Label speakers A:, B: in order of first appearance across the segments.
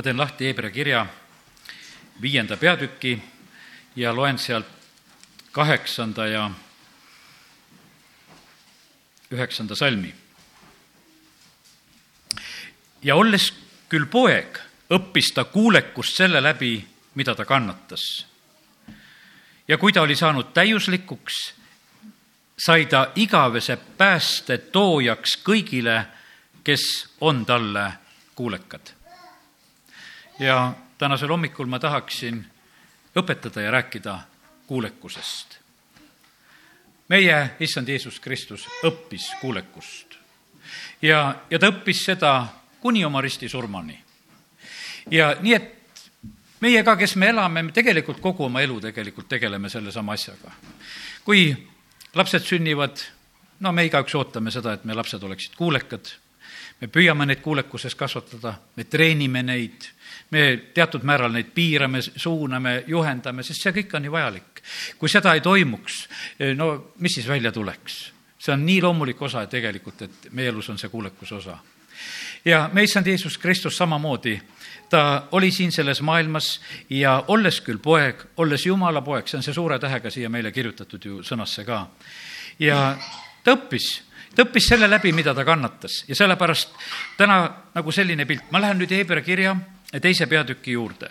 A: ma teen lahti Hebra kirja viienda peatüki ja loen sealt kaheksanda ja üheksanda salmi. ja olles küll poeg, õppis ta kuulekust selle läbi, mida ta kannatas. ja kui ta oli saanud täiuslikuks, sai ta igavese pääste toojaks kõigile, kes on talle kuulekad. Ja tänasel hommikul ma tahaksin õpetada ja rääkida kuulekusest. meie issand Jeesus Kristus õppis kuulekust ja, ja ta õppis seda kuni oma ristisurmani. ja nii, et meie ka, kes me elame, me tegelikult kogu oma elu tegelikult tegeleme sellesama asjaga. kui lapsed sünnivad, no me igaüks ootame seda, et meie lapsed oleksid kuulekad, me püüame neid kuulekuses kasvatada, me treenime neid, me teatud määral neid piirame, suuname, juhendame, sest see kõik on ju vajalik. kui seda ei toimuks, no mis siis välja tuleks? see on nii loomulik osa tegelikult, et meie elus on see kuulekuse osa. ja meie issand Jeesus Kristus samamoodi, ta oli siin selles maailmas ja olles küll poeg, olles Jumala poeg, see on see suure tähega siia meile kirjutatud ju sõnasse ka, ja ta õppis ta õppis selle läbi, mida ta kannatas ja sellepärast täna nagu selline pilt, ma lähen nüüd Hebra kirja teise peatüki juurde.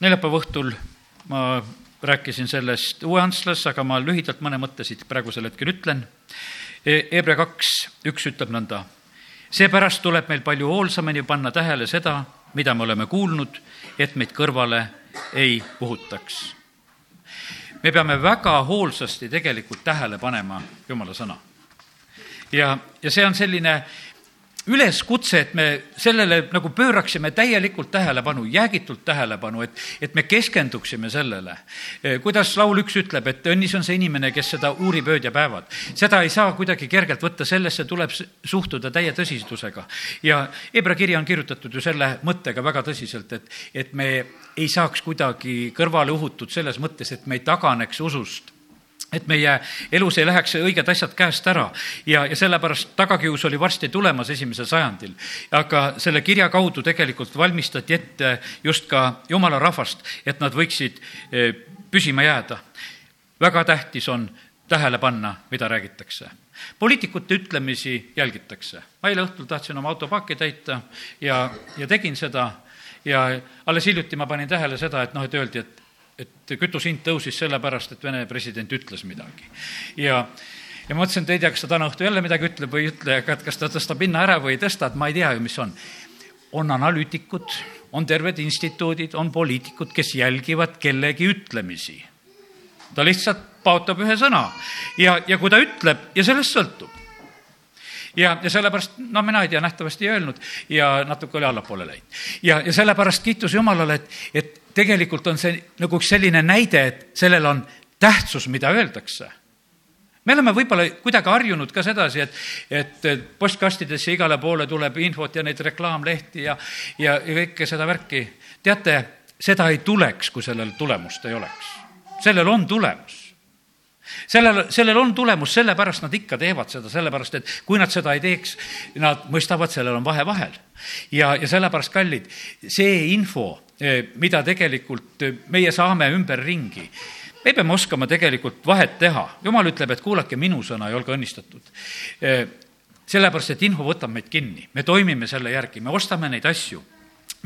A: neljapäeva õhtul ma rääkisin sellest Uue Antslas, aga ma lühidalt mõne mõtte siit praegusel hetkel ütlen. Hebra kaks, üks ütleb nõnda. seepärast tuleb meil palju hoolsamini panna tähele seda, mida me oleme kuulnud, et meid kõrvale ei puhutaks. Me peame väga hoolsasti tegelikult tähele panema Jumala sõna. ja, ja see on selline üleskutse, et me sellele nagu pööraksime täielikult tähelepanu, jäägitult tähelepanu, et, et me keskenduksime sellele. kuidas laul üks ütleb, et õnnis on see inimene, kes seda uurib ööd ja päevad. seda ei saa kuidagi kergelt võtta, sellesse tuleb suhtuda täie tõsidusega. ja Hebra kiri on kirjutatud ju selle mõttega väga tõsiselt, et, et me ei saaks kuidagi kõrvale uhutud selles mõttes, et me ei taganeks usust et meie elus ei läheks õiged asjad käest ära ja, ja sellepärast tagakius oli varsti tulemas esimesel sajandil. aga selle kirja kaudu tegelikult valmistati ette just ka jumala rahvast, et nad võiksid eh, püsima jääda. väga tähtis on tähele panna, mida räägitakse. poliitikute ütlemisi jälgitakse. ma eile õhtul tahtsin oma autopaaki täita ja, ja tegin seda ja alles hiljuti ma panin tähele seda, et noh, et öeldi, et et kütuse hind tõusis sellepärast, et Vene president ütles midagi. ja, ja ma mõtlesin, et ei tea, kas ta täna õhtul jälle midagi ütleb või ei ütle, aga et kas ta tõstab hinna ära või ei tõsta, et ma ei tea ju, mis on. on analüütikud, on terved instituudid, on poliitikud, kes jälgivad kellegi ütlemisi. ta lihtsalt paotab ühe sõna ja, ja kui ta ütleb ja sellest sõltub ja, ja sellepärast, no mina ei tea, nähtavasti ei öelnud ja natuke oli allapoole läinud. ja, ja sellepärast kiitus Jumalale, et, et tegelikult on see nagu üks selline näide, et sellel on tähtsus, mida öeldakse me oleme võib-olla kuidagi harjunud ka sedasi, et, et postkastidesse igale poole tuleb infot ja neid reklaamlehti ja, ja, ja kõike seda värki. teate, seda ei tuleks, kui sellel tulemust ei oleks. sellel on tulemus sellel, sellel on tulemus, sellepärast nad ikka teevad seda, sellepärast et kui nad seda ei teeks, nad mõistavad, sellel on vahe vahel. ja, ja sellepärast, kallid, see info, mida tegelikult eh, meie saame ümberringi, me peame oskama tegelikult vahet teha. jumal ütleb, et kuulake minu sõna ja olge õnnistatud. Eh, sellepärast, et info võtab meid kinni, me toimime selle järgi, me ostame neid asju.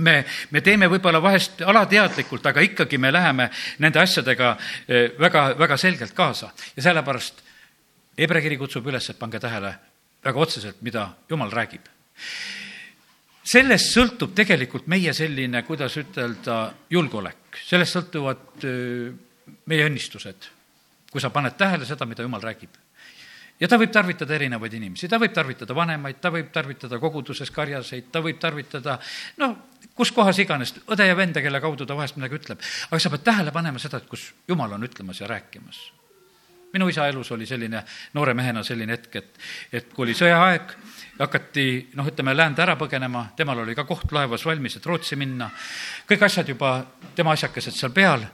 A: Me, me teeme võib-olla vahest alateadlikult, aga ikkagi me läheme nende asjadega eh, väga, väga selgelt kaasa. Ja sellepärast Hebra kiri kutsub üles, et pange tähele väga otseselt, mida Jumal räägib. Sellest sõltub tegelikult meie selline, kuidas ütelda, julgeolek, sellest sõltuvad eh, meie õnnistused, kui sa paned tähele seda, mida Jumal räägib ja ta võib tarvitada erinevaid inimesi, ta võib tarvitada vanemaid, ta võib tarvitada koguduses karjaseid, ta võib tarvitada noh, kus kohas iganes, õde ja venda, kelle kaudu ta vahest midagi ütleb. aga sa pead tähele panema seda, et kus Jumal on ütlemas ja rääkimas. Minu isa elus oli selline noore mehena selline hetk, et, et kui oli sõjaaeg, hakati noh, ütleme läände ära põgenema, temal oli ka koht laevas valmis, et Rootsi minna, kõik asjad juba, tema asjakesed seal peal,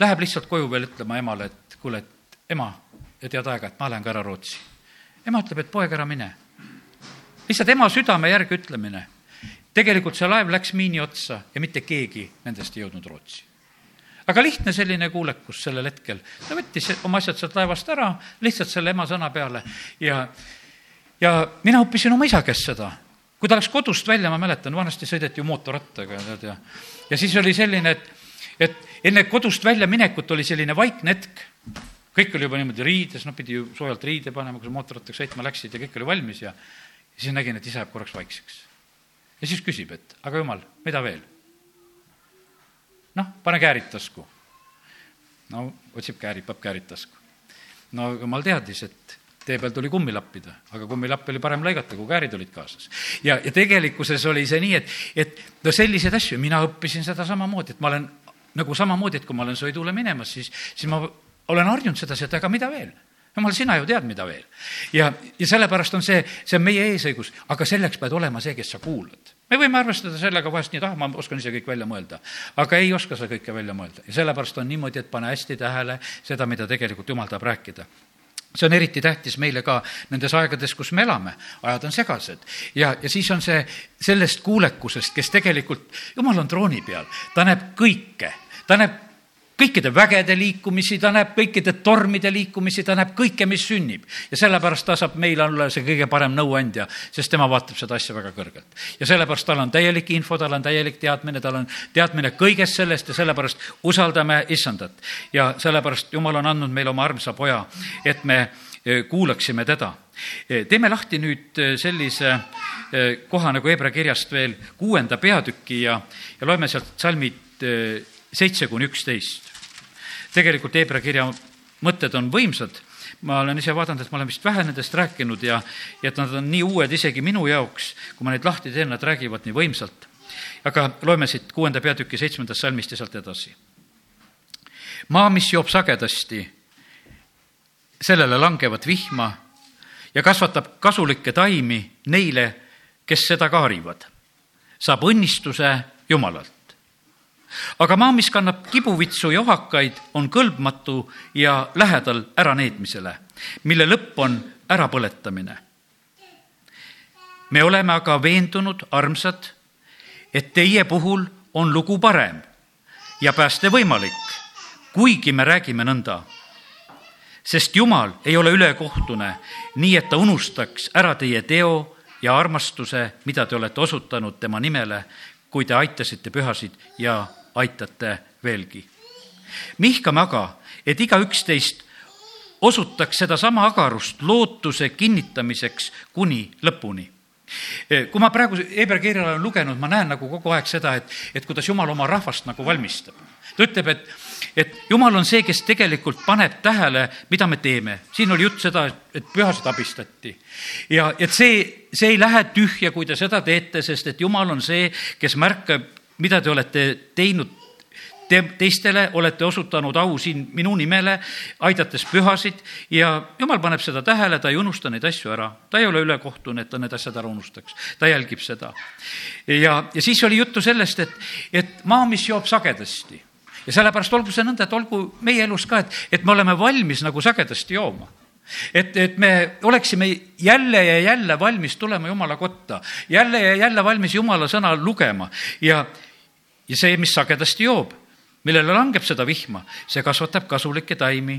A: läheb lihtsalt koju veel ütlema emale, et kuule, et ema, tead aega, et ma lähen ka ära Rootsi. ema ütleb, et poeg, ära mine. lihtsalt ema südame järgi ütlemine. tegelikult see laev läks miini otsa ja mitte keegi nendest ei jõudnud Rootsi aga lihtne selline kuulekus sellel hetkel, ta võttis oma asjad sealt laevast ära lihtsalt selle ema sõna peale ja, ja mina õppisin oma isa käest seda. kui ta läks kodust välja, ma mäletan, vanasti sõideti ju mootorrattaga, tead, ja, ja siis oli selline, et, et enne kodust väljaminekut oli selline vaikne hetk. kõik oli juba niimoodi riides, noh, pidi ju soojalt riide panema, kui sa mootorrattaga sõitma läksid ja kõik oli valmis ja, ja siis nägin, et isa jääb korraks vaikseks. ja siis küsib, et aga jumal, mida veel noh, pane käärid tasku. no otsib käärid, paneb käärid tasku. no jumal teadis, et tee peal tuli kummi lappida, aga kummilapp oli parem lõigata, kui käärid olid kaasas. ja, ja tegelikkuses oli see nii, et, et no selliseid asju, mina õppisin seda samamoodi, et ma olen nagu samamoodi, et kui ma olen sõidule minemas, siis, siis ma olen harjunud sedasi, et aga mida veel jumal, sina ju tead, mida veel. ja, ja sellepärast on see, see on meie eesõigus, aga selleks pead olema see, kes sa kuulad. Me võime arvestada sellega vahest nii, et ah, ma oskan ise kõik välja mõelda. aga ei oska sa kõike välja mõelda. Ja sellepärast on niimoodi, et pane hästi tähele seda, mida tegelikult jumal tahab rääkida. See on eriti tähtis meile ka nendes aegades, kus me elame, ajad on segased. Ja, ja siis on see sellest kuulekusest, kes tegelikult, jumal on trooni peal, ta näeb kõike, ta näeb kõikide vägede liikumisi, ta näeb kõikide tormide liikumisi, ta näeb kõike, mis sünnib. ja sellepärast ta saab meile olla see kõige parem nõuandja, sest tema vaatab seda asja väga kõrgelt. ja sellepärast tal on täielik info, tal on täielik teadmine, tal on teadmine kõigest sellest ja sellepärast usaldame issandat. ja sellepärast Jumal on andnud meile oma armsa poja, et me e, kuulaksime teda. E, teeme lahti nüüd e, sellise koha nagu Hebra kirjast veel kuuenda peatüki ja, ja loeme sealt salmid seitse kuni üksteist. tegelikult Hebra kirja mõtted on võimsad, ma olen ise vaadanud, et ma olen vist vähe nendest rääkinud ja, ja et nad on nii uued isegi minu jaoks, kui ma neid lahti teen, nad räägivad nii võimsalt. aga loeme siit kuuenda peatüki seitsmendast salmist ja sealt edasi. maa, mis joob sagedasti, sellele langevad vihma ja kasvatab kasulikke taimi neile, kes seda kaarivad, saab õnnistuse Jumalalt aga maa, mis kannab kibuvitsu ja ohakaid, on kõlbmatu ja lähedal äraneetmisele, mille lõpp on ärapõletamine. me oleme aga veendunud, armsad, et teie puhul on lugu parem ja pääste võimalik, kuigi me räägime nõnda. sest Jumal ei ole ülekohtune, nii et ta unustaks ära teie teo ja armastuse, mida te olete osutanud tema nimele, kui te aitasite pühasid ja aitate veelgi. mihkame aga, et igaüks teist osutaks sedasama agarust lootuse kinnitamiseks kuni lõpuni kui ma praegu Hebra kirja olen lugenud, ma näen nagu kogu aeg seda, et, et kuidas Jumal oma rahvast nagu valmistab. ta ütleb, et, et Jumal on see, kes tegelikult paneb tähele, mida me teeme. siin oli jutt seda, et pühasid abistati. ja et see, see ei lähe tühja, kui te seda teete, sest et Jumal on see, kes märkab mida te olete teinud te, teistele olete osutanud au siin minu nimele, aidates pühasid ja jumal paneb seda tähele, ta ei unusta neid asju ära. ta ei ole ülekohtune, et ta need asjad ära unustaks, ta jälgib seda. ja, ja siis oli juttu sellest, et, et maa, mis joob sagedasti. Ja sellepärast olgu see nõnda, et olgu meie elus ka, et, et me oleme valmis nagu sagedasti jooma. Et, et me oleksime jälle ja jälle valmis tulema Jumala kotta, jälle ja jälle valmis Jumala sõna lugema. Ja, ja see, mis sagedasti joob, millele langeb seda vihma, see kasvatab kasulikke taimi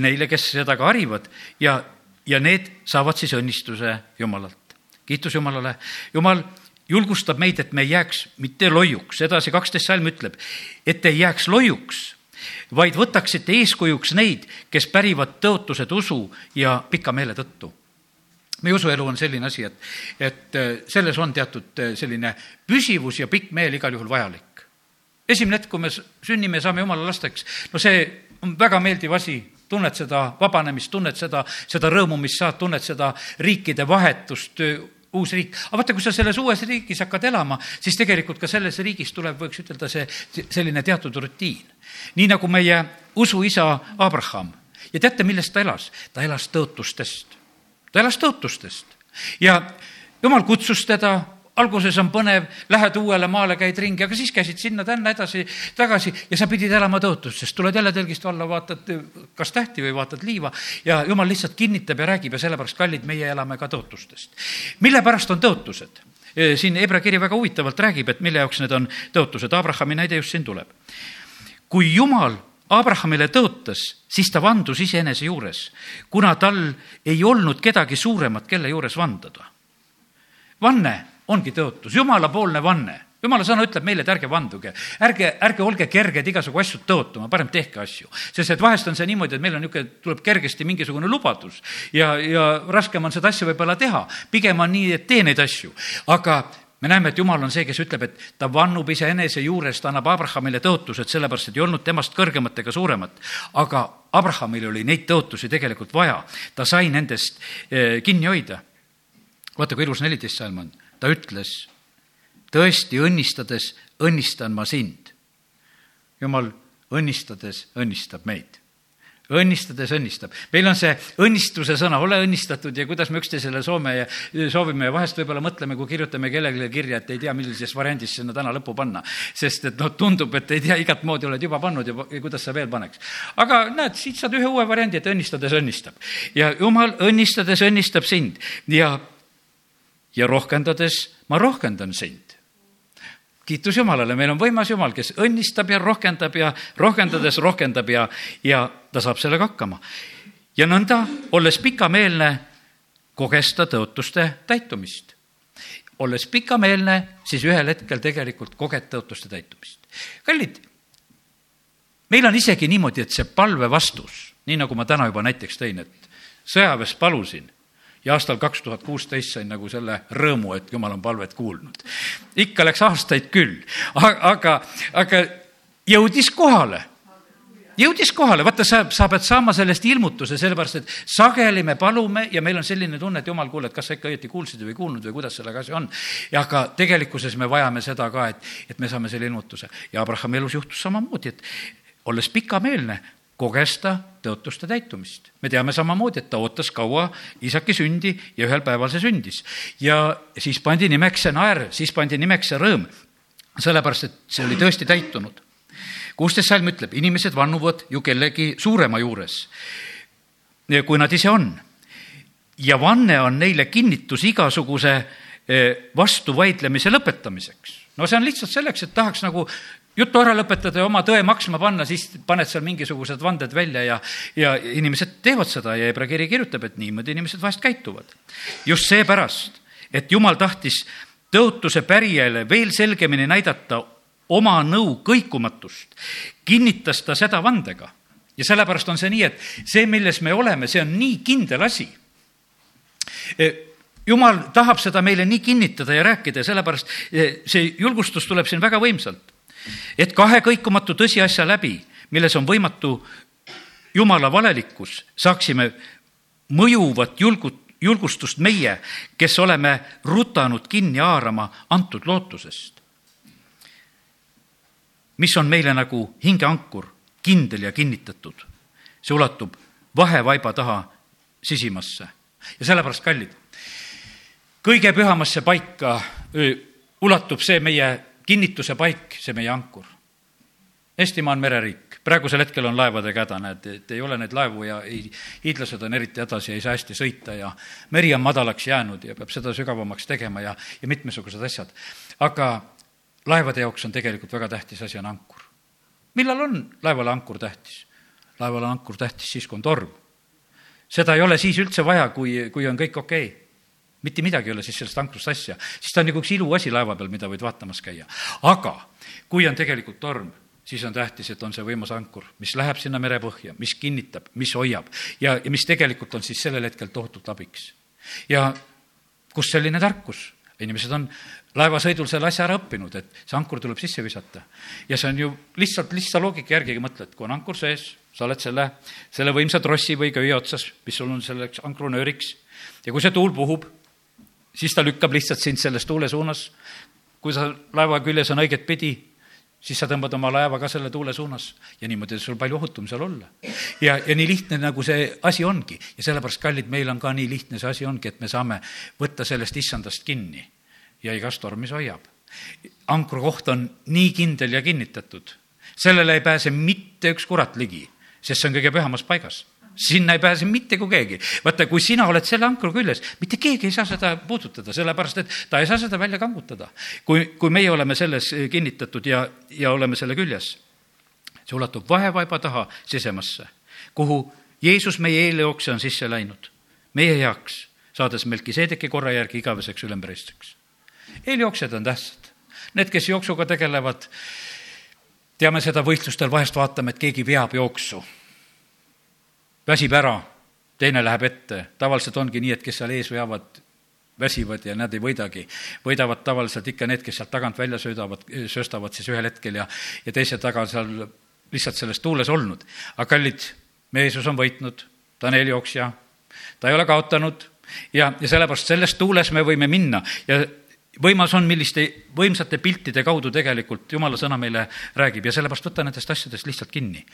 A: neile, kes seda ka harivad ja, ja need saavad siis õnnistuse Jumalalt. kiitus Jumalale, Jumal julgustab meid, et me ei jääks mitte loiuks, edasi kaksteist salm ütleb, et ei jääks loiuks vaid võtaksite eeskujuks neid, kes pärivad tõotused usu ja pika meele tõttu meie usuelu on selline asi, et, et äh, selles on teatud äh, selline püsivus ja pikk meel igal juhul vajalik. Esimene hetk, kui me sünnime ja saame jumala lasteks, no see on väga meeldiv asi, tunned seda vabanemist, tunned seda, seda rõõmu, mis saad, tunned seda riikide vahetust, uus riik. aga vaata, kui sa selles uues riigis hakkad elama, siis tegelikult ka selles riigis tuleb, võiks ütelda, see selline teatud rutiin. nii nagu meie usuisa Abraham. ja teate, millest ta elas? ta elas tõotustest. ta elas tõotustest ja jumal kutsus teda alguses on põnev, lähed uuele maale, käid ringi, aga siis käisid sinna-tänna edasi-tagasi ja sa pidid elama tõotusest, tuled jälle telgist alla, vaatad kas tähti või vaatad liiva ja jumal lihtsalt kinnitab ja räägib ja sellepärast, kallid, meie elame ka tõotustest. mille pärast on tõotused? siin Hebra kiri väga huvitavalt räägib, et mille jaoks need on tõotused, Abrahami näide just siin tuleb. kui Jumal Abrahamile tõotas, siis ta vandus iseenese juures, kuna tal ei olnud kedagi suuremat, kelle juures vandada. vanne ongi tõotus, jumalapoolne vanne jumala sõna ütleb meile, et ärge vanduge, ärge, ärge olge kerged igasugu asju tõotama, parem tehke asju. sest et vahest on see niimoodi, et meil on niisugune, tuleb kergesti mingisugune lubadus ja, ja raskem on seda asja võib-olla teha. pigem on nii, et tee neid asju, aga me näeme, et jumal on see, kes ütleb, et ta vannub iseenese juurest, annab Abrahamile tõotused, sellepärast et ei olnud temast kõrgemat ega suuremat. aga Abrahamil oli neid tõotusi tegelikult vaja, ta sai nendest eh, kinni hoida. vaata, kui ilus neliteist salm on, ta ütles tõesti õnnistades õnnistan ma sind. jumal õnnistades õnnistab meid. õnnistades õnnistab. meil on see õnnistuse sõna, ole õnnistatud ja kuidas me üksteisele soome ja soovime ja vahest võib-olla mõtleme, kui kirjutame kellelegi kirja, et ei tea, millises variandis sinna täna lõppu panna. sest et noh, tundub, et ei tea, igat moodi oled juba pannud ja, ja kuidas sa veel paneks. aga näed, siit saad ühe uue variandi, et õnnistades õnnistab. ja jumal õnnistades õnnistab sind ja, ja rohkendades ma rohkendan sind kiitus Jumalale, meil on võimas Jumal, kes õnnistab ja rohkendab ja rohkendades rohkendab ja, ja ta saab sellega hakkama. ja nõnda, olles pikameelne, koges ta tõotuste täitumist. olles pikameelne, siis ühel hetkel tegelikult koged tõotuste täitumist. kallid, meil on isegi niimoodi, et see palve vastus, nii nagu ma täna juba näiteks tõin, et sõjaväes palusin, ja aastal kaks tuhat kuusteist sain nagu selle rõõmu, et jumal on palvet kuulnud. ikka läks aastaid küll, aga, aga jõudis kohale jõudis kohale, vaata, sa, sa pead saama sellest ilmutuse, sellepärast et sageli me palume ja meil on selline tunne, et jumal, kuule, et kas sa ikka õieti kuulsid või ei kuulnud või kuidas sellega asi on. aga tegelikkuses me vajame seda ka, et, et me saame selle ilmutuse. ja Abrahami elus juhtus samamoodi, et olles pikameelne, koges ta tõotuste täitumist. me teame samamoodi, et ta ootas kaua isaki sündi ja ühel päeval see sündis. ja siis pandi nimeks see naer, siis pandi nimeks see rõõm, sellepärast et see oli tõesti täitunud. kuusteist salm ütleb, inimesed vannuvad ju kellegi suurema juures, kui nad ise on. ja vanne on neile kinnitus igasuguse eh, vastuvaidlemise lõpetamiseks. no see on lihtsalt selleks, et tahaks nagu jutu ära lõpetada ja oma tõe maksma panna, siis paned seal mingisugused vanded välja ja, ja inimesed teevad seda ja Hebra kiri kirjutab, et niimoodi inimesed vahest käituvad. just seepärast, et jumal tahtis tõotuse pärijale veel selgemini näidata oma nõu kõikumatust, kinnitas ta seda vandega. ja sellepärast on see nii, et see, milles me oleme, see on nii kindel asi. E, jumal tahab seda meile nii kinnitada ja rääkida ja sellepärast e, see julgustus tuleb siin väga võimsalt et kahe kõikumatu tõsiasja läbi, milles on võimatu jumala valelikkus, saaksime mõjuvat julgut-, julgustust meie, kes oleme rutanud kinni haarama antud lootusest. mis on meile nagu hingeankur, kindel ja kinnitatud. see ulatub vahevaiba taha sisimasse ja sellepärast, kallid, kõige pühamasse paika ulatub see meie kinnituse paik, see meie ankur. Eestimaa on mereriik, praegusel hetkel on laevadega häda, näed, et ei ole neid laevu ja ei, hiidlased on eriti hädas ja ei saa hästi sõita ja meri on madalaks jäänud ja peab seda sügavamaks tegema ja, ja mitmesugused asjad. aga laevade jaoks on tegelikult väga tähtis asi, on ankur. millal on laevale ankur tähtis? laevale on ankur tähtis siis, kui on torm. seda ei ole siis üldse vaja, kui, kui on kõik okei okay mitte midagi ei ole siis sellest ankrust asja, siis ta on nagu üks iluasi laeva peal, mida võid vaatamas käia. aga kui on tegelikult torm, siis on tähtis, et on see võimas ankur, mis läheb sinna merepõhja, mis kinnitab, mis hoiab ja, ja mis tegelikult on siis sellel hetkel tohutult abiks. ja kust selline tarkus? inimesed on laevasõidul selle asja ära õppinud, et see ankur tuleb sisse visata. ja see on ju lihtsalt lihtsa loogika järgi mõtled, kui on ankur sees, sa oled selle, selle võimsa trossi või köie otsas, mis sul on selleks ankrunööriks, ja kui see tuul puhub, siis ta lükkab lihtsalt sind selles tuule suunas. kui sa laeva küljes on õiget pidi, siis sa tõmbad oma laeva ka selle tuule suunas ja niimoodi sul palju ohutum seal olla. ja, ja nii lihtne, nagu see asi ongi ja sellepärast, kallid, meil on ka nii lihtne see asi ongi, et me saame võtta sellest issandast kinni ja igas tormis hoiab. ankrukoht on nii kindel ja kinnitatud, sellele ei pääse mitte üks kurat ligi, sest see on kõige pühamas paigas sinna ei pääse mitte kui keegi. vaata, kui sina oled selle ankru küljes, mitte keegi ei saa seda puudutada, sellepärast et ta ei saa seda välja kangutada. kui, kui meie oleme selles kinnitatud ja, ja oleme selle küljes. see ulatub vahevaiba taha sisemasse, kuhu Jeesus, meie eeljooksja, on sisse läinud meie heaks, saades Melkiseedeki korra järgi igaveseks ülempreestriks. eeljooksjad on tähtsad. Need, kes jooksuga tegelevad, teame seda võistlustel, vahest vaatame, et keegi veab jooksu väsib ära, teine läheb ette, tavaliselt ongi nii, et kes seal ees veavad, väsivad ja nad ei võidagi. võidavad tavaliselt ikka need, kes sealt tagant välja söödavad, sööstavad siis ühel hetkel ja, ja teised taga seal lihtsalt selles tuules olnud. aga kallid, meie Jeesus on võitnud, ta on eeljooksja, ta ei ole kaotanud ja, ja sellepärast selles tuules me võime minna ja võimas on, milliste võimsate piltide kaudu tegelikult jumala sõna meile räägib ja sellepärast võta nendest asjadest lihtsalt kinni.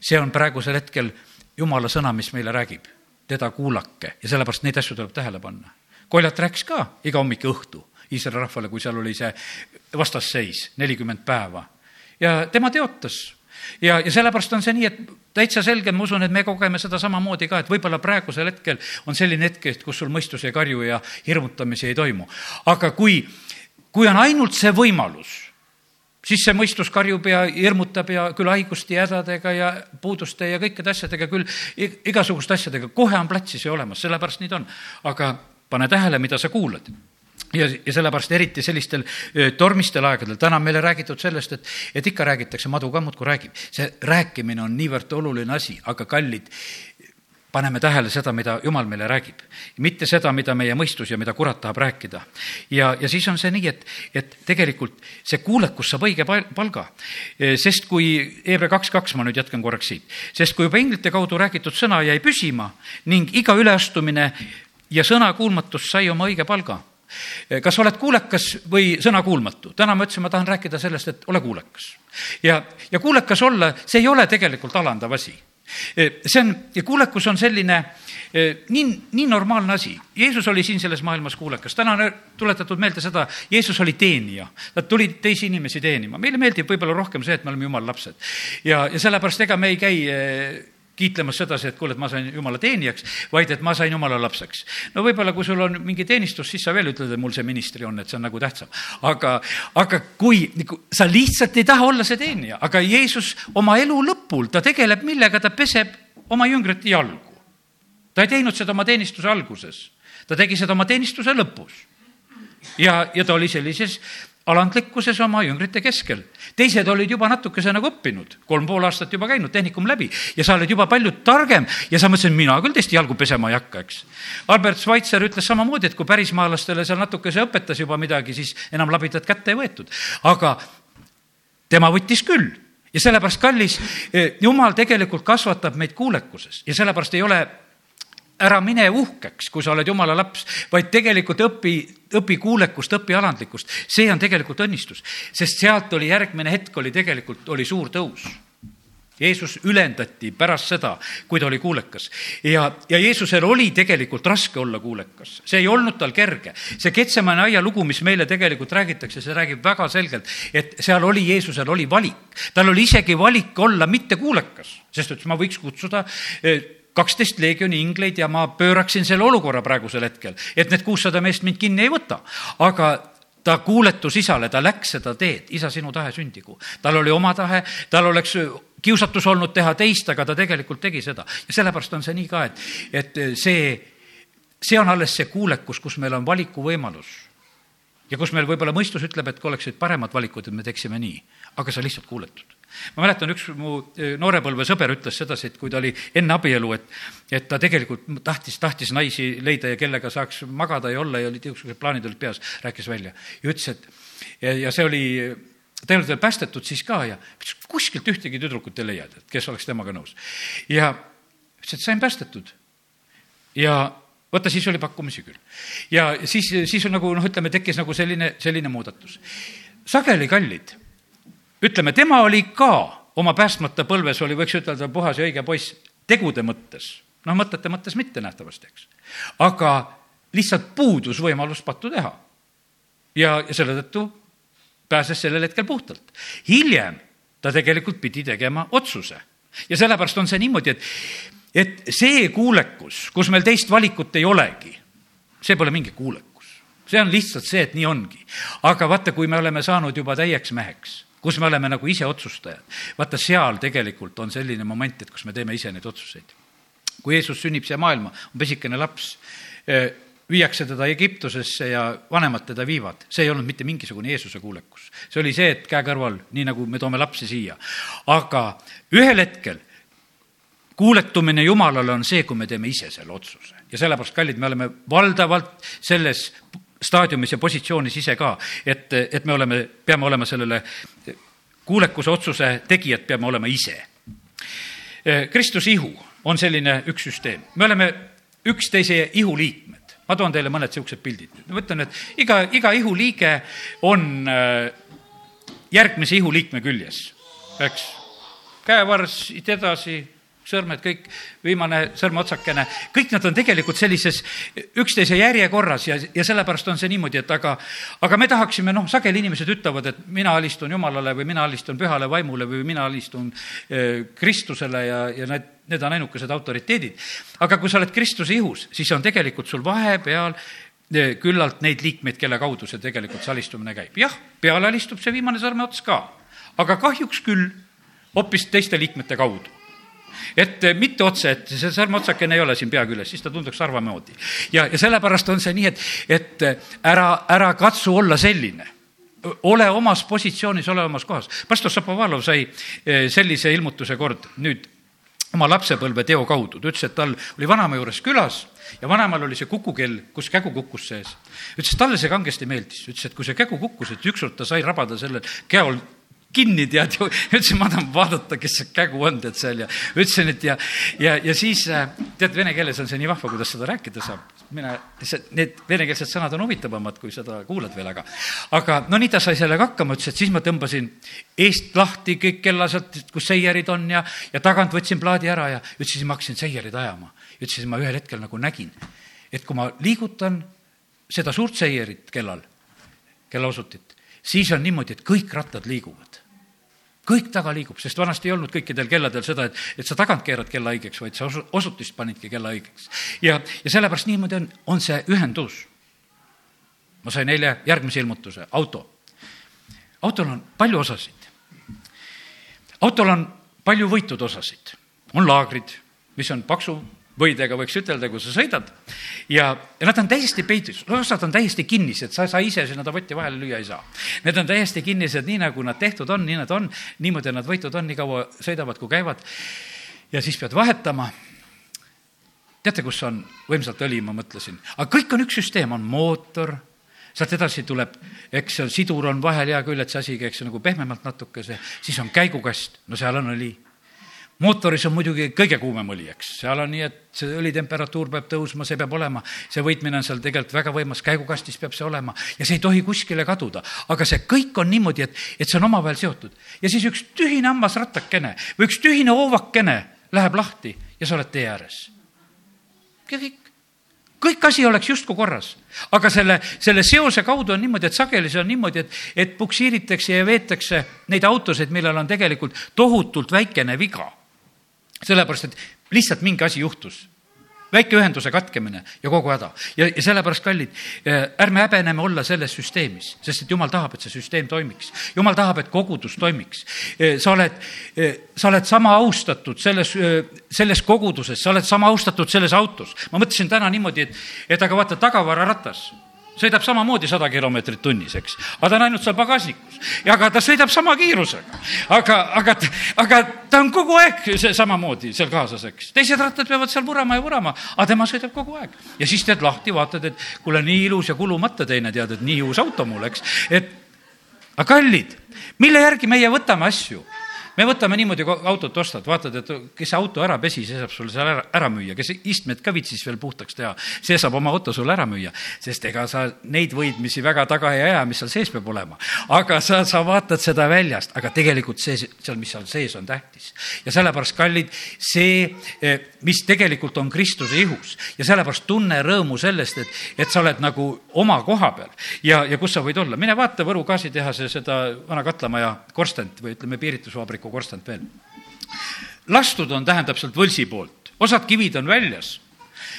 A: see on praegusel hetkel jumala sõna, mis meile räägib, teda kuulake ja sellepärast neid asju tuleb tähele panna. Koljat rääkis ka iga hommik ja õhtu Iisraeli rahvale, kui seal oli see vastasseis nelikümmend päeva ja tema teotas ja, ja sellepärast on see nii, et täitsa selge, ma usun, et me kogeme seda samamoodi ka, et võib-olla praegusel hetkel on selline hetk, et kus sul mõistus ei karju ja hirmutamisi ei toimu. aga kui, kui on ainult see võimalus siis see mõistus karjub ja hirmutab ja küll haiguste ja hädadega ja puuduste ja kõikide asjadega, küll igasuguste asjadega, kohe on platsis ju olemas, sellepärast nii ta on. aga pane tähele, mida sa kuulad ja, ja sellepärast eriti sellistel tormistel aegadel, täna on meile räägitud sellest, et, et ikka räägitakse, madu ka muudkui räägib. see rääkimine on niivõrd oluline asi, aga kallid, paneme tähele seda, mida Jumal meile räägib. mitte seda, mida meie mõistus ja mida kurat tahab rääkida. ja, ja siis on see nii, et, et tegelikult see kuulekus saab õige palga. sest kui, Hebra kaks kaks, ma nüüd jätkan korraks siit, sest kui juba inglite kaudu räägitud sõna jäi püsima ning iga üleastumine ja sõnakuulmatus sai oma õige palga kas oled kuulekas või sõnakuulmatu? täna ma ütlesin, ma tahan rääkida sellest, et ole kuulekas. ja, ja kuulekas olla, see ei ole tegelikult alandav asi Eh, see on, ja kuulekus on selline eh, nii, nii normaalne asi. Jeesus oli siin selles maailmas kuulekas. täna on tuletatud meelde seda, Jeesus oli teenija. Nad tulid teisi inimesi teenima. meile meeldib võib-olla rohkem see, et me oleme jumala lapsed. ja, ja sellepärast ega me ei käi eh, kiitlemas sedasi, et kuule, et ma sain jumala teenijaks, vaid et ma sain jumala lapseks. no võib-olla, kui sul on mingi teenistus, siis sa veel ütled, et mul see ministri on, et see on nagu tähtsam. aga, aga kui nagu, sa lihtsalt ei taha olla see teenija, aga Jeesus oma elu lõpul, ta tegeleb millega, ta peseb oma jüngrite jalgu. ta ei teinud seda oma teenistuse alguses, ta tegi seda oma teenistuse lõpus. ja, ja ta oli sellises alandlikkuses oma jüngrite keskel. teised olid juba natukese nagu õppinud, kolm pool aastat juba käinud tehnikum läbi ja sa oled juba palju targem ja sa mõtlesid, mina küll teist jalgu pesema ei hakka, eks. Albert Schweitzer ütles samamoodi, et kui pärismaalastele seal natukese õpetas juba midagi, siis enam labidat kätte ei võetud. aga tema võttis küll ja sellepärast, kallis, eh, jumal tegelikult kasvatab meid kuulekuses ja sellepärast ei ole ära mine uhkeks, kui sa oled jumala laps, vaid tegelikult õpi, õpi kuulekust, õpi alandlikkust. see on tegelikult õnnistus, sest sealt oli järgmine hetk, oli tegelikult, oli suur tõus. Jeesus ülendati pärast seda, kui ta oli kuulekas. ja, ja Jeesusel oli tegelikult raske olla kuulekas, see ei olnud tal kerge. see Ketsemane aia lugu, mis meile tegelikult räägitakse, see räägib väga selgelt, et seal oli, Jeesusel oli valik. tal oli isegi valik olla mitte kuulekas, sest et ma võiks kutsuda eh, kaksteist leegioni ingleid ja ma pööraksin selle olukorra praegusel hetkel, et need kuussada meest mind kinni ei võta. aga ta kuuletus isale, ta läks seda teed, isa, sinu tahe sündigu. tal oli oma tahe, tal oleks kiusatus olnud teha teist, aga ta tegelikult tegi seda. ja sellepärast on see nii ka, et, et see, see on alles see kuulekus, kus meil on valikuvõimalus. ja kus meil võib-olla mõistus ütleb, et kui oleksid paremad valikud, et me teeksime nii, aga sa lihtsalt kuuletud ma mäletan, üks mu eh, noorepõlve sõber ütles sedasi, et kui ta oli enne abielu, et, et ta tegelikult tahtis, tahtis naisi leida ja kellega saaks magada ja olla ja olid igasugused plaanid olid peas, rääkis välja. ja ütles, et ja, ja see oli, olnud veel päästetud siis ka ja kuskilt ühtegi tüdrukut ei leia, et kes oleks temaga nõus. ja ütles, et sain päästetud. ja vaata, siis oli pakkumisi küll. ja siis, siis on nagu noh, ütleme, tekkis nagu selline, selline muudatus. sageli kallid ütleme, tema oli ka oma päästmata põlves, oli, võiks ütelda, puhas ja õige poiss tegude mõttes. noh, mõtete mõttes mitte nähtavasti, eks. aga lihtsalt puudus võimalus pattu teha. ja, ja selle tõttu pääses sellel hetkel puhtalt. hiljem ta tegelikult pidi tegema otsuse. ja sellepärast on see niimoodi, et et see kuulekus, kus meil teist valikut ei olegi, see pole mingi kuulekus. see on lihtsalt see, et nii ongi. aga vaata, kui me oleme saanud juba täieks meheks, kus me oleme nagu ise otsustajad, vaata seal tegelikult on selline moment, et kus me teeme ise neid otsuseid. kui Jeesus sünnib siia maailma, on pisikene laps, eh, viiakse teda Egiptusesse ja vanemad teda viivad. see ei olnud mitte mingisugune Jeesuse kuulekus. see oli see, et käe kõrval, nii nagu me toome lapsi siia. aga ühel hetkel kuuletumine Jumalale on see, kui me teeme ise selle otsuse. ja sellepärast, kallid, me oleme valdavalt selles staadiumis ja positsioonis ise ka, et, et me oleme, peame olema sellele kuulekuse otsuse tegijad, peame olema ise. Kristuse ihu on selline üks süsteem. me oleme üksteise ihuliikmed. ma toon teile mõned niisugused pildid. ma ütlen, et iga, iga ihuliige on äh, järgmise ihuliikme küljes, eks. käevarss, edasi sõrmed, kõik, viimane sõrmeotsakene, kõik nad on tegelikult sellises üksteise järjekorras ja, ja sellepärast on see niimoodi, et aga, aga me tahaksime, noh, sageli inimesed ütlevad, et mina alistun Jumalale või mina alistun pühale vaimule või mina alistun eh, Kristusele ja, ja need, need on ainukesed autoriteedid. aga kui sa oled Kristuse ihus, siis on tegelikult sul vahepeal eh, küllalt neid liikmeid, kelle kaudu see tegelikult see alistumine käib. jah, peale alistub see viimane sõrmeots ka, aga kahjuks küll hoopis teiste liikmete kaudu et eh, mitte otse, et see sõrmeotsakene ei ole siin pea küljes, siis ta tunduks harva moodi. ja, ja sellepärast on see nii, et, et eh, ära, ära katsu olla selline ole omas positsioonis, ole omas kohas. pastor Šapovalov sai eh, sellise ilmutuse kord nüüd oma lapsepõlve teo kaudu, ta ütles, et tal oli vanaema juures külas ja vanaemal oli see kukukell, kus kägu kukkus sees. ütles, et talle see kangesti meeldis, ütles, et kui see kägu kukkus, et ükskord ta sai rabada sellel käol kinni, tead ju. ütlesin, ma tahan vaadata, kes see kägu on, tead seal ja ütlesin, et ja, ja, ja siis äh, tead, vene keeles on see nii vahva, kuidas seda rääkida saab. mina, need venekeelsed sõnad on huvitavamad, kui seda kuulad veel, aga, aga no nii ta sai sellega hakkama, ütles, et siis ma tõmbasin eest lahti kõik kella sealt, kus seierid on ja, ja tagant võtsin plaadi ära ja ütlesin, ma hakkasin seierid ajama. ütlesin, ma ühel hetkel nagu nägin, et kui ma liigutan seda suurt seierit kellal, kellaosutit, siis on niimoodi, et kõik rattad liiguvad kõik taga liigub, sest vanasti ei olnud kõikidel kelladel seda, et, et sa tagant keerad kella õigeks, vaid sa osutist panidki kella õigeks. ja, ja sellepärast niimoodi on, on see ühendus. ma sain eile järgmise ilmutuse, auto. autol on palju osasid. autol on palju võitud osasid, on laagrid, mis on paksu võidega võiks ütelda, kui sa sõidad. ja, ja nad on täiesti peidus, osad on täiesti kinnised, sa, sa ise sinna ta võtti vahele lüüa ei saa. Need on täiesti kinnised, nii nagu nad tehtud on, nii nad on, niimoodi nad võitud on, nii kaua sõidavad, kui käivad. ja siis pead vahetama. teate, kus on võimsalt õli, ma mõtlesin, aga kõik on üks süsteem, on mootor. Sealt edasi tuleb, eks sidur on vahel hea küll, et see asi käiks nagu pehmemalt natukese, siis on käigukast, no seal on õli mootoris on muidugi kõige kuumem õli, eks, seal on nii, et see õlitemperatuur peab tõusma, see peab olema, see võitmine on seal tegelikult väga võimas, käigukastis peab see olema ja see ei tohi kuskile kaduda. aga see kõik on niimoodi, et, et see on omavahel seotud. ja siis üks tühine hammasrattakene või üks tühine hoovakene läheb lahti ja sa oled tee ääres. ja kõik kõik asi oleks justkui korras. aga selle, selle seose kaudu on niimoodi, et sageli see on niimoodi, et, et puksiiritakse ja veetakse neid autosid, millel on tegelikult tohutult väikene viga sellepärast, et lihtsalt mingi asi juhtus väike ühenduse katkemine ja kogu häda. ja, ja sellepärast, kallid, eh, ärme häbeneme olla selles süsteemis, sest et jumal tahab, et see süsteem toimiks. jumal tahab, et kogudus toimiks. Eh, sa oled, eh, sa oled sama austatud selles, selles koguduses, sa oled sama austatud selles autos. ma mõtlesin täna niimoodi, et, et aga vaata, tagavararatas sõidab samamoodi sada kilomeetrit tunnis, eks. aga ta on ainult seal pagasnikus. ja aga ta sõidab sama kiirusega. aga, aga, aga ta on kogu aeg see samamoodi seal kaasas, eks. teised rattad peavad seal vurama ja vurama, aga tema sõidab kogu aeg. ja siis teed lahti, vaatad, et kuule, nii ilus ja kulumata teine, tead, et nii uus auto mul, eks. et aga kallid, mille järgi meie võtame asju? Me võtame niimoodi, kui autot ostad, vaatad, et kes auto ära pesi, see saab sulle seal ära, ära müüa, kes istmed ka viitsis veel puhtaks teha, see saab oma auto sulle ära müüa. sest ega sa neid võidmisi väga taga ei aja, mis seal sees peab olema. aga sa, sa vaatad seda väljast, aga tegelikult see, seal, mis seal sees on tähtis. ja sellepärast, kallid, see, eh, mis tegelikult on Kristuse ihus ja sellepärast tunne rõõmu sellest, et, et sa oled nagu oma koha peal ja, ja kus sa võid olla. mine vaata Võru gaasitehase seda vana katlamaja korstent või ütleme, piiritusvabriku korstent veel. lastud on, tähendab sealt võlsi poolt osad kivid on väljas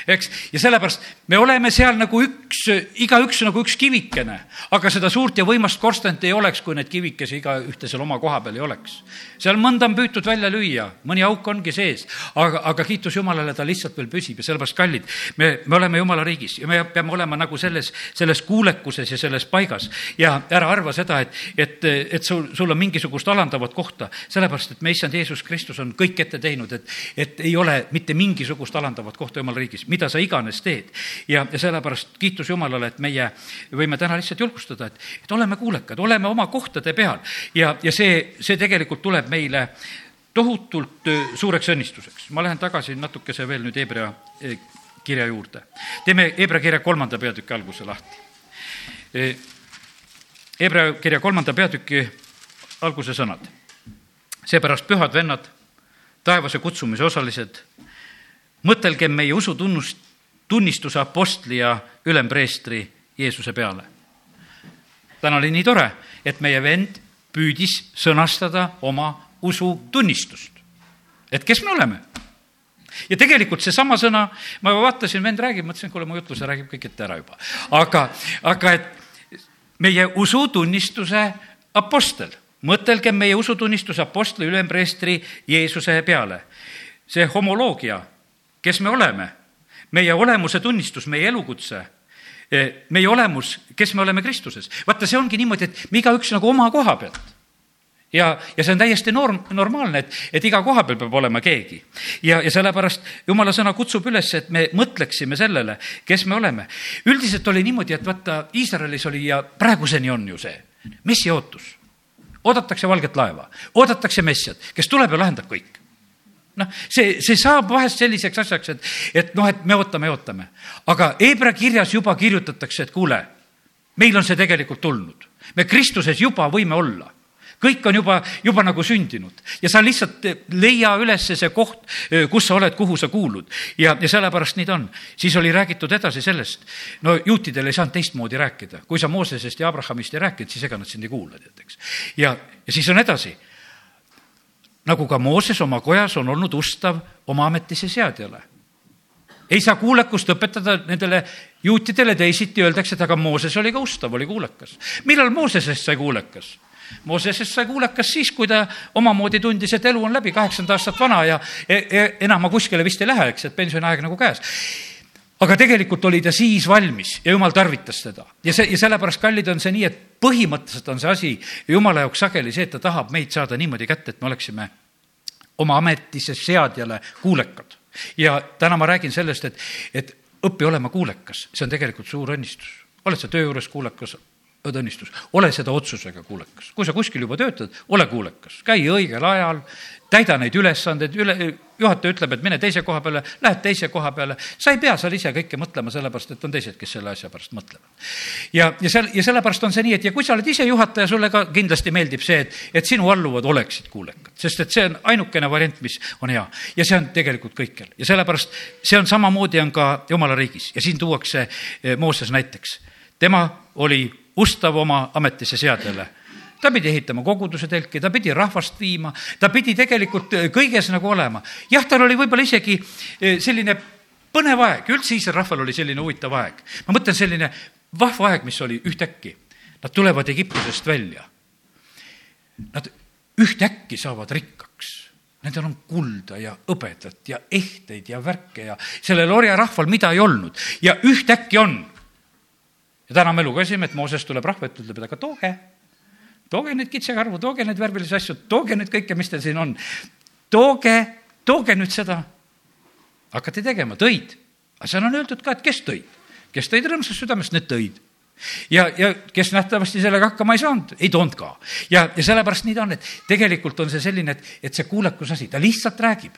A: eks, ja sellepärast me oleme seal nagu üks, igaüks nagu üks kivikene, aga seda suurt ja võimast korstent ei oleks, kui neid kivikesi igaühte seal oma koha peal ei oleks. seal mõnda on püütud välja lüüa, mõni auk ongi sees, aga, aga kiitus Jumalale, ta lihtsalt veel püsib ja sellepärast, kallid, me, me oleme Jumala riigis ja me peame olema nagu selles, selles kuulekuses ja selles paigas. Ja ära arva seda, et, et, et sul, sul on mingisugust alandavat kohta, sellepärast et me, issand Jeesus Kristus on kõik ette teinud, et, et ei ole mitte mingisugust alandavat kohta Jumala riigis mida sa iganes teed. ja, ja sellepärast kiitus Jumalale, et meie võime täna lihtsalt julgustada, et, et oleme kuulekad, oleme oma kohtade peal ja, ja see, see tegelikult tuleb meile tohutult suureks õnnistuseks. ma lähen tagasi natukese veel nüüd Hebra kirja juurde. teeme Hebra kirja kolmanda peatüki alguse lahti. Hebra kirja kolmanda peatüki alguse sõnad. seepärast, pühad vennad, taevase kutsumise osalised mõtelgem meie usutunnust, tunnistuse apostli ja ülempreestri Jeesuse peale. täna oli nii tore, et meie vend püüdis sõnastada oma usutunnistust. et kes me oleme? ja tegelikult seesama sõna, ma vaatasin, vend räägib, mõtlesin, kuule, mu jutluse räägib kõik ette ära juba. aga, aga et meie usutunnistuse apostel, mõtelgem meie usutunnistuse apostli ülempreestri Jeesuse peale. see homoloogia kes me oleme, meie olemuse tunnistus, meie elukutse, eh, meie olemus, kes me oleme Kristuses. vaata, see ongi niimoodi, et me igaüks nagu oma koha pealt ja, ja see on täiesti norm, normaalne, et, et iga koha peal peab olema keegi. ja, ja sellepärast jumala sõna kutsub üles, et me mõtleksime sellele, kes me oleme. üldiselt oli niimoodi, et vaata, Iisraelis oli ja praeguseni on ju see messi ootus. oodatakse valget laeva, oodatakse messiat, kes tuleb ja lahendab kõik noh, see, see saab vahest selliseks asjaks, et, et noh, et me ootame ja ootame. aga Hebra kirjas juba kirjutatakse, et kuule, meil on see tegelikult tulnud. me Kristuses juba võime olla kõik on juba, juba nagu sündinud ja sa lihtsalt leia üles see koht, kus sa oled, kuhu sa kuulud. ja, ja sellepärast nii ta on. siis oli räägitud edasi sellest, no juutidel ei saanud teistmoodi rääkida, kui sa Moosesest ja Abrahamist ei rääkinud, siis ega nad sind ei kuula, tead, eks. ja, ja siis on edasi nagu ka Mooses oma kojas on olnud ustav oma ametisse seadjale. ei saa kuulekust õpetada nendele juutidele teisiti, öeldakse, et aga Mooses oli ka ustav, oli kuulekas. millal Moosesest sai kuulekas? Moosesest sai kuulekas siis, kui ta omamoodi tundis, et elu on läbi, kaheksakümmend aastat vana ja e e enam ma kuskile vist ei lähe, eks, et pensioniaeg nagu käes aga tegelikult oli ta siis valmis ja jumal tarvitas teda. ja see, ja sellepärast, kallid, on see nii, et põhimõtteliselt on see asi jumala jaoks sageli see, et ta tahab meid saada niimoodi kätte, et me oleksime oma ametisse seadjale kuulekad. ja täna ma räägin sellest, et, et õpi olema kuulekas, see on tegelikult suur õnnistus. oled sa töö juures kuulekas, õnnistus, ole seda otsusega kuulekas. kui sa kuskil juba töötad, ole kuulekas, käi õigel ajal, täida neid ülesandeid, üle, juhataja ütleb, et mine teise koha peale, lähed teise koha peale. sa ei pea seal ise kõike mõtlema, sellepärast et on teised, kes selle asja pärast mõtlevad. ja, ja seal, ja sellepärast on see nii, et ja kui sa oled ise juhataja, sulle ka kindlasti meeldib see, et, et sinu alluvad oleksid kuulekad, sest et see on ainukene variant, mis on hea. ja see on tegelikult kõikjal ja sellepärast see on samamoodi on ka jumala riigis ja siin tuuakse eh, Mooses näiteks. tema oli ustav oma ametisse seadjale ta pidi ehitama koguduse telki, ta pidi rahvast viima, ta pidi tegelikult äh, kõiges nagu olema. jah, tal oli võib-olla isegi äh, selline põnev aeg, üldse Iisraeli rahval oli selline huvitav aeg. ma mõtlen selline vahva aeg, mis oli ühtäkki. Nad tulevad Egiptusest välja. Nad ühtäkki saavad rikkaks. Nendel on kulda ja hõbedat ja ehteid ja värke ja sellel orjarahval, mida ei olnud ja ühtäkki on. Ja täna me lugesime, et Mooses tuleb rahva ette, ütleb, et aga tooge tooge neid kitsekarvu, tooge neid värvilisi asju, tooge nüüd kõike, mis teil siin on. tooge, tooge nüüd seda. hakati tegema, tõid. aga seal on öeldud ka, et kes tõid. kes tõid rõõmsast südamest, need tõid ja, ja kes nähtavasti sellega hakkama ei saanud, ei toonud ka. ja, ja sellepärast nii ta on, et tegelikult on see selline, et, et see kuulekus asi, ta lihtsalt räägib.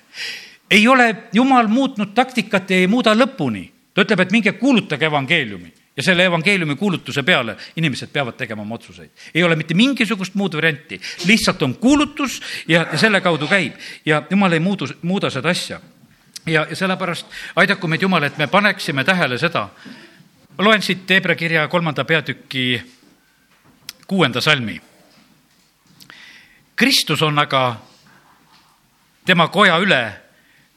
A: ei ole jumal muutnud taktikat ja ei muuda lõpuni. ta ütleb, et minge kuulutage evangeeliumi ja selle evangeeliumi kuulutuse peale inimesed peavad tegema oma otsuseid. ei ole mitte mingisugust muud varianti, lihtsalt on kuulutus ja, ja selle kaudu käib ja jumal ei muudu, muuda seda asja. ja, ja sellepärast aidaku meid Jumal, et me paneksime tähele seda. ma loen siit Hebra kirja kolmanda peatüki kuuenda salmi. Kristus on aga tema koja üle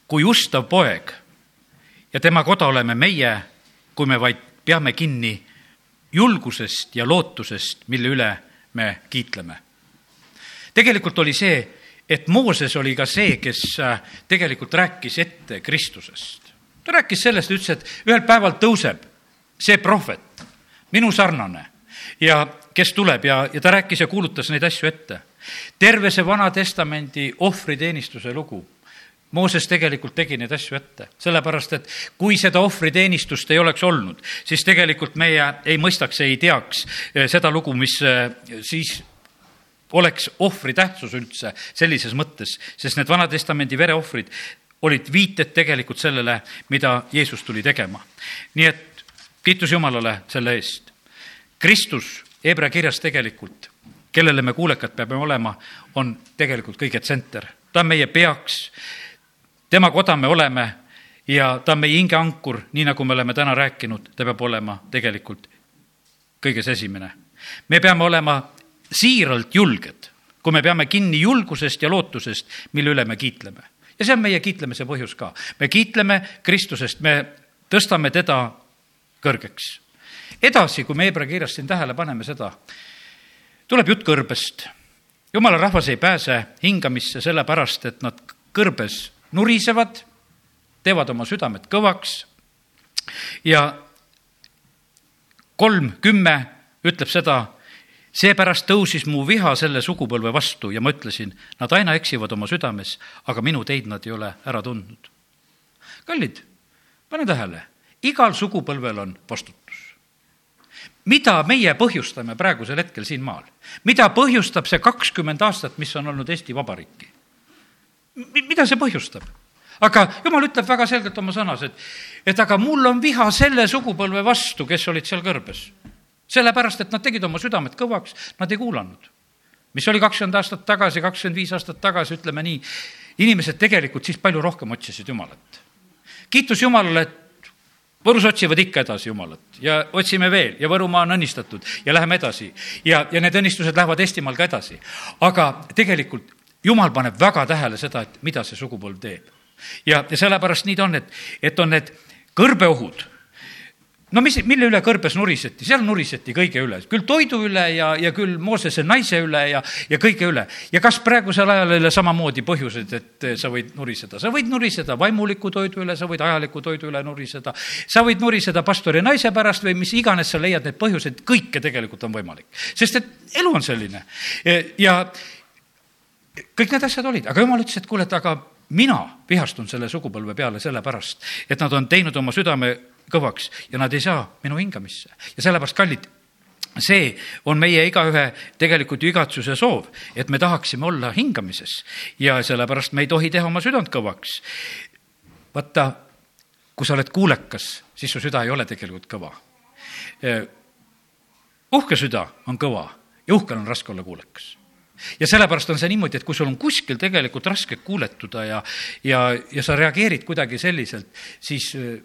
A: kui ustav poeg ja tema koda oleme meie, kui me vaid peame kinni julgusest ja lootusest, mille üle me kiitleme. tegelikult oli see, et Mooses oli ka see, kes äh, tegelikult rääkis ette Kristusest. ta rääkis sellest, ütles, et ühel päeval tõuseb see prohvet, minu sarnane ja kes tuleb ja, ja ta rääkis ja kuulutas neid asju ette. terve see Vana Testamendi ohvriteenistuse lugu Mooses tegelikult tegi neid asju ette, sellepärast et kui seda ohvriteenistust ei oleks olnud, siis tegelikult meie ei mõistaks, ei teaks eh, seda lugu, mis eh, siis oleks ohvri tähtsus üldse sellises mõttes, sest need Vana-testamendi vereohvrid olid viited tegelikult sellele, mida Jeesus tuli tegema. nii et kiitus Jumalale selle eest. Kristus Hebra kirjas tegelikult, kellele me kuulekad peame olema, on tegelikult kõige tsenter. ta on meie peaks tema koda me oleme ja ta on meie hingeankur, nii nagu me oleme täna rääkinud, ta peab olema tegelikult kõiges esimene. me peame olema siiralt julged, kui me peame kinni julgusest ja lootusest, mille üle me kiitleme. ja see on meie kiitlemise põhjus ka. me kiitleme Kristusest, me tõstame teda kõrgeks. edasi, kui me Hebra kirjas siin tähele paneme seda, tuleb jutt kõrbest. jumala rahvas ei pääse hingamisse sellepärast, et nad kõrbes nurisevad, teevad oma südamed kõvaks ja kolm kümme ütleb seda, seepärast tõusis mu viha selle sugupõlve vastu ja ma ütlesin, nad aina eksivad oma südames, aga minu teid nad ei ole ära tundnud. kallid, pane tähele, igal sugupõlvel on vastutus. mida meie põhjustame praegusel hetkel siin maal? mida põhjustab see kakskümmend aastat, mis on olnud Eesti Vabariiki? Mida see põhjustab? aga jumal ütleb väga selgelt oma sõnas, et, et aga mul on viha selle sugupõlve vastu, kes olid seal kõrbes. sellepärast, et nad tegid oma südamed kõvaks, nad ei kuulanud. mis oli kakskümmend aastat tagasi, kakskümmend viis aastat tagasi, ütleme nii, inimesed tegelikult siis palju rohkem otsisid Jumalat. kiitus Jumalale, et Võrus otsivad ikka edasi Jumalat ja otsime veel ja Võrumaa on õnnistatud ja läheme edasi ja, ja need õnnistused lähevad Eestimaal ka edasi. aga tegelikult jumal paneb väga tähele seda, et mida see sugupõlv teeb. ja, ja sellepärast nii ta on, et, et on need kõrbeohud no mis, mille üle kõrbes nuriseti, seal nuriseti kõige üle, küll toidu üle ja, ja küll Moosese naise üle ja, ja kõige üle. ja kas praegusel ajal ei ole samamoodi põhjused, et sa võid nuriseda, sa võid nuriseda vaimuliku toidu üle, sa võid ajaliku toidu üle nuriseda, sa võid nuriseda pastori naise pärast või mis iganes sa leiad need põhjused, kõike tegelikult on võimalik. sest et elu on selline ja, kõik need asjad olid, aga jumal ütles, et kuule, et aga mina vihastun selle sugupõlve peale sellepärast, et nad on teinud oma südame kõvaks ja nad ei saa minu hingamisse. ja sellepärast, kallid, see on meie igaühe tegelikult ju igatsuse soov, et me tahaksime olla hingamises ja sellepärast me ei tohi teha oma südant kõvaks. vaata, kui sa oled kuulekas, siis su süda ei ole tegelikult kõva. uhke süda on kõva ja uhkel on raske olla kuulekas ja sellepärast on see niimoodi, et kui sul on kuskil tegelikult raske kuuletuda ja, ja, ja sa reageerid kuidagi selliselt, siis äh,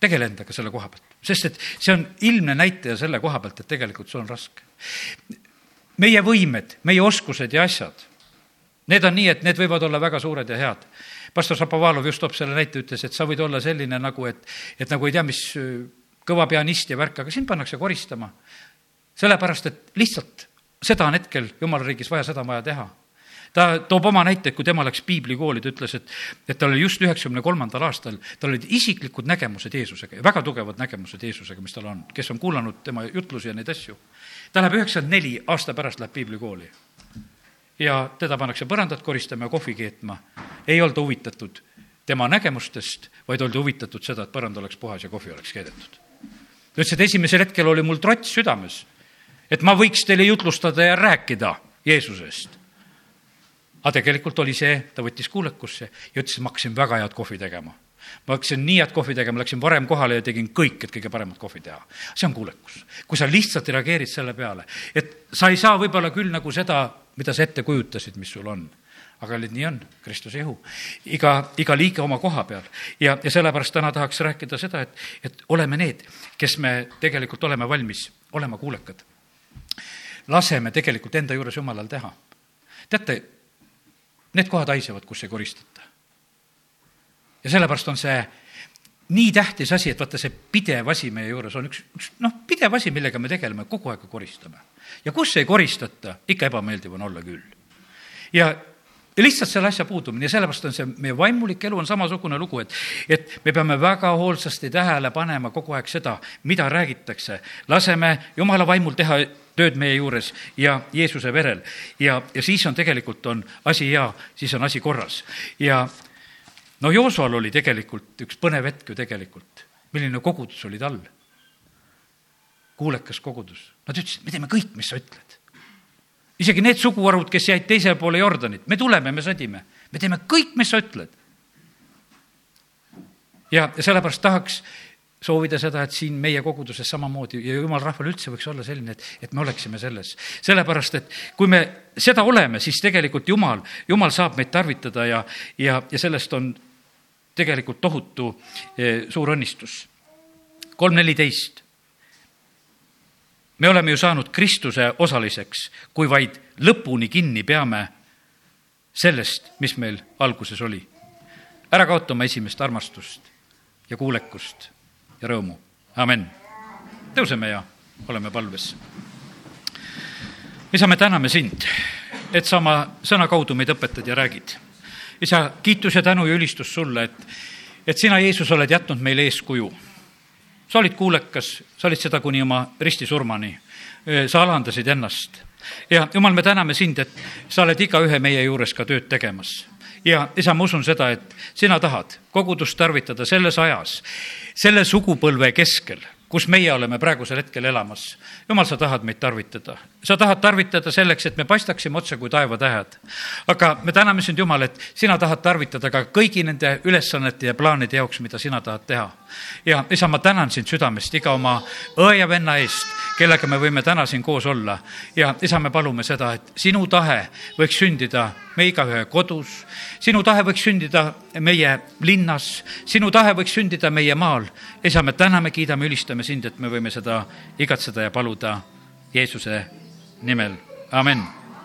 A: tegele endaga selle koha pealt, sest et see on ilmne näitaja selle koha pealt, et tegelikult sul on raske. meie võimed, meie oskused ja asjad, need on nii, et need võivad olla väga suured ja head. pastor Šapovalov just toob selle näite, ütles, et sa võid olla selline nagu, et, et nagu ei tea, mis äh, kõva pianist ja värk, aga sind pannakse koristama. sellepärast, et lihtsalt seda on hetkel jumala riigis vaja, seda on vaja teha ta toob oma näite, et kui tema läks piiblikooli, ta ütles, et, et tal oli just üheksakümne kolmandal aastal, tal olid isiklikud nägemused Jeesusega ja väga tugevad nägemused Jeesusega, mis tal on, kes on kuulanud tema jutlusi ja neid asju. ta läheb üheksakümmend neli aasta pärast läheb piiblikooli. ja teda pannakse põrandat koristama ja kohvi keetma. ei olda huvitatud tema nägemustest, vaid oldi huvitatud seda, et põrand oleks puhas ja kohvi oleks keedetud. ta ütles, et esimesel hetkel oli mul trots südames et ma võiks teile jutlustada ja rääkida Jeesusest. aga tegelikult oli see, ta võttis kuulekusse ja ütles, et ma hakkasin väga head kohvi tegema. ma hakkasin nii head kohvi tegema, läksin varem kohale ja tegin kõik, et kõige paremat kohvi teha. see on kuulekus. kui sa lihtsalt reageerid selle peale, et sa ei saa võib-olla küll nagu seda, mida sa ette kujutasid, mis sul on aga olid, nii on, Kristuse ihu. iga, iga liige oma koha peal. ja, ja sellepärast täna tahaks rääkida seda, et, et oleme need, kes me tegelikult oleme valmis olema kuulekad laseme tegelikult enda juures jumalal teha. teate, need kohad haisevad, kus ei koristata. ja sellepärast on see nii tähtis asi, et vaata, see pidev asi meie juures on üks, üks noh, pidev asi, millega me tegeleme, kogu aeg koristame. ja kus ei koristata, ikka ebameeldiv on olla küll. ja lihtsalt selle asja puudumine ja sellepärast on see, meie vaimulik elu on samasugune lugu, et, et me peame väga hoolsasti tähele panema kogu aeg seda, mida räägitakse. laseme jumala vaimul teha tööd meie juures ja Jeesuse verel. ja, ja siis on tegelikult, on asi hea, siis on asi korras. ja no Joosual oli tegelikult üks põnev hetk ju tegelikult. milline kogudus oli tal? kuulekas kogudus. Nad ütlesid, me teeme kõik, mis sa ütled isegi need suguharud, kes jäid teisele poole Jordanit, me tuleme, me sõdime, me teeme kõik, mis sa ütled. ja, sellepärast tahaks soovida seda, et siin meie koguduses samamoodi ja jumal rahval üldse võiks olla selline, et, et me oleksime selles. sellepärast, et kui me seda oleme, siis tegelikult Jumal, Jumal saab meid tarvitada ja, ja, ja sellest on tegelikult tohutu eh, suur õnnistus. kolm neliteist me oleme ju saanud Kristuse osaliseks, kui vaid lõpuni kinni peame sellest, mis meil alguses oli. ära kaota oma esimest armastust ja kuulekust ja rõõmu. amen. tõuseme ja oleme palves. isa, me täname sind, et sa oma sõna kaudu meid õpetad ja räägid. isa, kiitus ja tänu ja ülistus sulle, et, et sina, Jeesus, oled jätnud meile eeskuju sa olid kuulekas, sa olid seda kuni oma ristisurmani. sa alandasid ennast ja jumal, me täname sind, et sa oled igaühe meie juures ka tööd tegemas. ja isa, ma usun seda, et sina tahad kogudust tarvitada selles ajas, selle sugupõlve keskel kus meie oleme praegusel hetkel elamas. jumal, sa tahad meid tarvitada. Sa tahad tarvitada selleks, et me paistaksime otse kui taevatähed. aga me täname sind, Jumal, et sina tahad tarvitada ka kõigi nende ülesannete ja plaanide jaoks, mida sina tahad teha. ja isa, ma tänan sind südamest iga oma õe ja venna eest, kellega me võime täna siin koos olla. ja isa, me palume seda, et sinu tahe võiks sündida me igaühe kodus. sinu tahe võiks sündida meie linnas, sinu tahe võiks sündida meie maal. isa, me täname, kiidame, ülistame sind, et me võime seda igatseda ja paluda Jeesuse nimel, amen